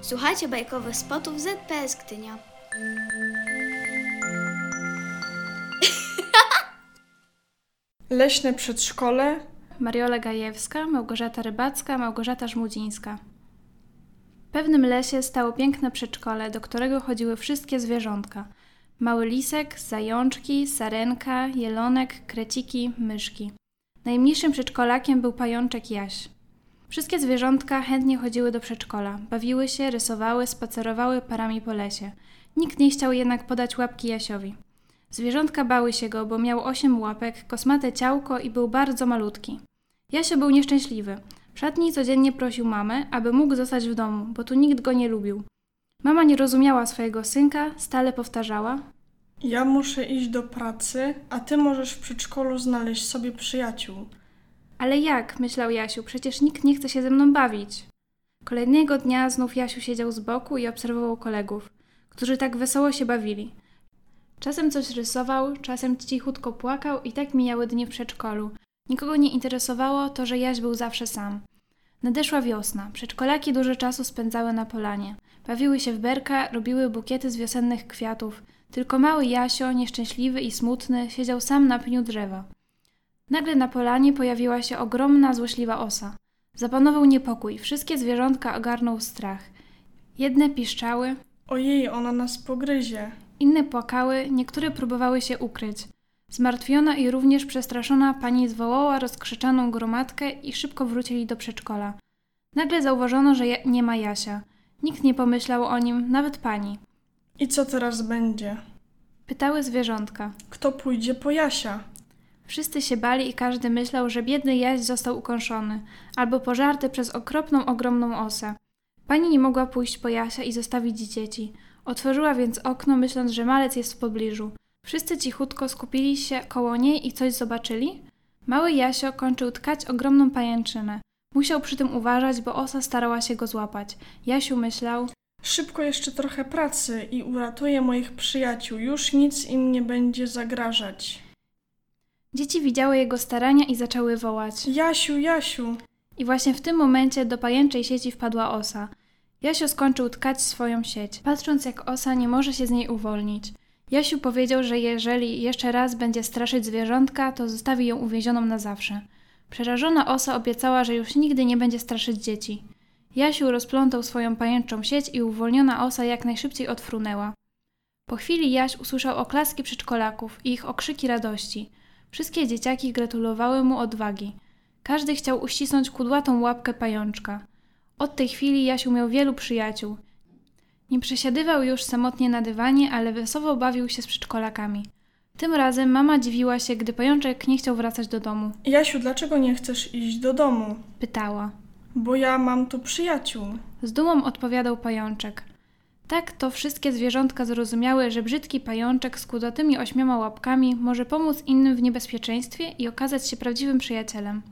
Słuchajcie bajkowych spotów ZPS Gdynia. Leśne przedszkole, Mariola Gajewska, Małgorzata Rybacka, Małgorzata Żmudzińska. W pewnym lesie stało piękne przedszkole, do którego chodziły wszystkie zwierzątka. Mały lisek, zajączki, sarenka, jelonek, kreciki, myszki. Najmniejszym przedszkolakiem był pajączek Jaś. Wszystkie zwierzątka chętnie chodziły do przedszkola, bawiły się, rysowały, spacerowały parami po lesie. Nikt nie chciał jednak podać łapki Jasiowi. Zwierzątka bały się go, bo miał osiem łapek, kosmate ciałko i był bardzo malutki. Jasio był nieszczęśliwy. W szatni codziennie prosił mamę, aby mógł zostać w domu, bo tu nikt go nie lubił. Mama nie rozumiała swojego synka, stale powtarzała: ja muszę iść do pracy, a ty możesz w przedszkolu znaleźć sobie przyjaciół. Ale jak? myślał Jasiu, przecież nikt nie chce się ze mną bawić. Kolejnego dnia znów Jasiu siedział z boku i obserwował kolegów, którzy tak wesoło się bawili. Czasem coś rysował, czasem cichutko płakał i tak mijały dni w przedszkolu. Nikogo nie interesowało to, że Jaś był zawsze sam. Nadeszła wiosna. Przedszkolaki dużo czasu spędzały na polanie. Bawiły się w berka, robiły bukiety z wiosennych kwiatów. Tylko mały Jasio, nieszczęśliwy i smutny, siedział sam na pniu drzewa. Nagle na polanie pojawiła się ogromna, złośliwa osa. Zapanował niepokój, wszystkie zwierzątka ogarnął strach. Jedne piszczały, Ojej, ona nas pogryzie. inne płakały, niektóre próbowały się ukryć. Zmartwiona i również przestraszona pani zwołała rozkrzyczaną gromadkę i szybko wrócili do przedszkola. Nagle zauważono, że nie ma Jasia. Nikt nie pomyślał o nim, nawet pani. I co teraz będzie? Pytały zwierzątka. Kto pójdzie po Jasia? Wszyscy się bali i każdy myślał, że biedny Jaś został ukąszony albo pożarty przez okropną, ogromną osę. Pani nie mogła pójść po Jasia i zostawić dzieci. Otworzyła więc okno, myśląc, że malec jest w pobliżu. Wszyscy cichutko skupili się koło niej i coś zobaczyli. Mały Jasio kończył tkać ogromną pajęczynę. Musiał przy tym uważać, bo osa starała się go złapać. Jasiu myślał, Szybko jeszcze trochę pracy i uratuję moich przyjaciół. Już nic im nie będzie zagrażać. Dzieci widziały jego starania i zaczęły wołać. Jasiu, Jasiu! I właśnie w tym momencie do pajęczej sieci wpadła osa. Jasio skończył tkać swoją sieć, patrząc jak osa nie może się z niej uwolnić. Jasiu powiedział, że jeżeli jeszcze raz będzie straszyć zwierzątka, to zostawi ją uwięzioną na zawsze. Przerażona osa obiecała, że już nigdy nie będzie straszyć dzieci. Jasiu rozplątał swoją pajęczą sieć i uwolniona osa jak najszybciej odfrunęła. Po chwili Jaś usłyszał oklaski przedszkolaków i ich okrzyki radości. Wszystkie dzieciaki gratulowały mu odwagi. Każdy chciał uścisnąć kudłatą łapkę pajączka. Od tej chwili Jasiu miał wielu przyjaciół. Nie przesiadywał już samotnie na dywanie, ale wesoło bawił się z przedszkolakami. Tym razem mama dziwiła się, gdy pajączek nie chciał wracać do domu. Jasiu, dlaczego nie chcesz iść do domu? Pytała. Bo ja mam tu przyjaciół. Z dumą odpowiadał pajączek. Tak to wszystkie zwierzątka zrozumiały, że brzydki pajączek z kudłatymi ośmioma łapkami może pomóc innym w niebezpieczeństwie i okazać się prawdziwym przyjacielem.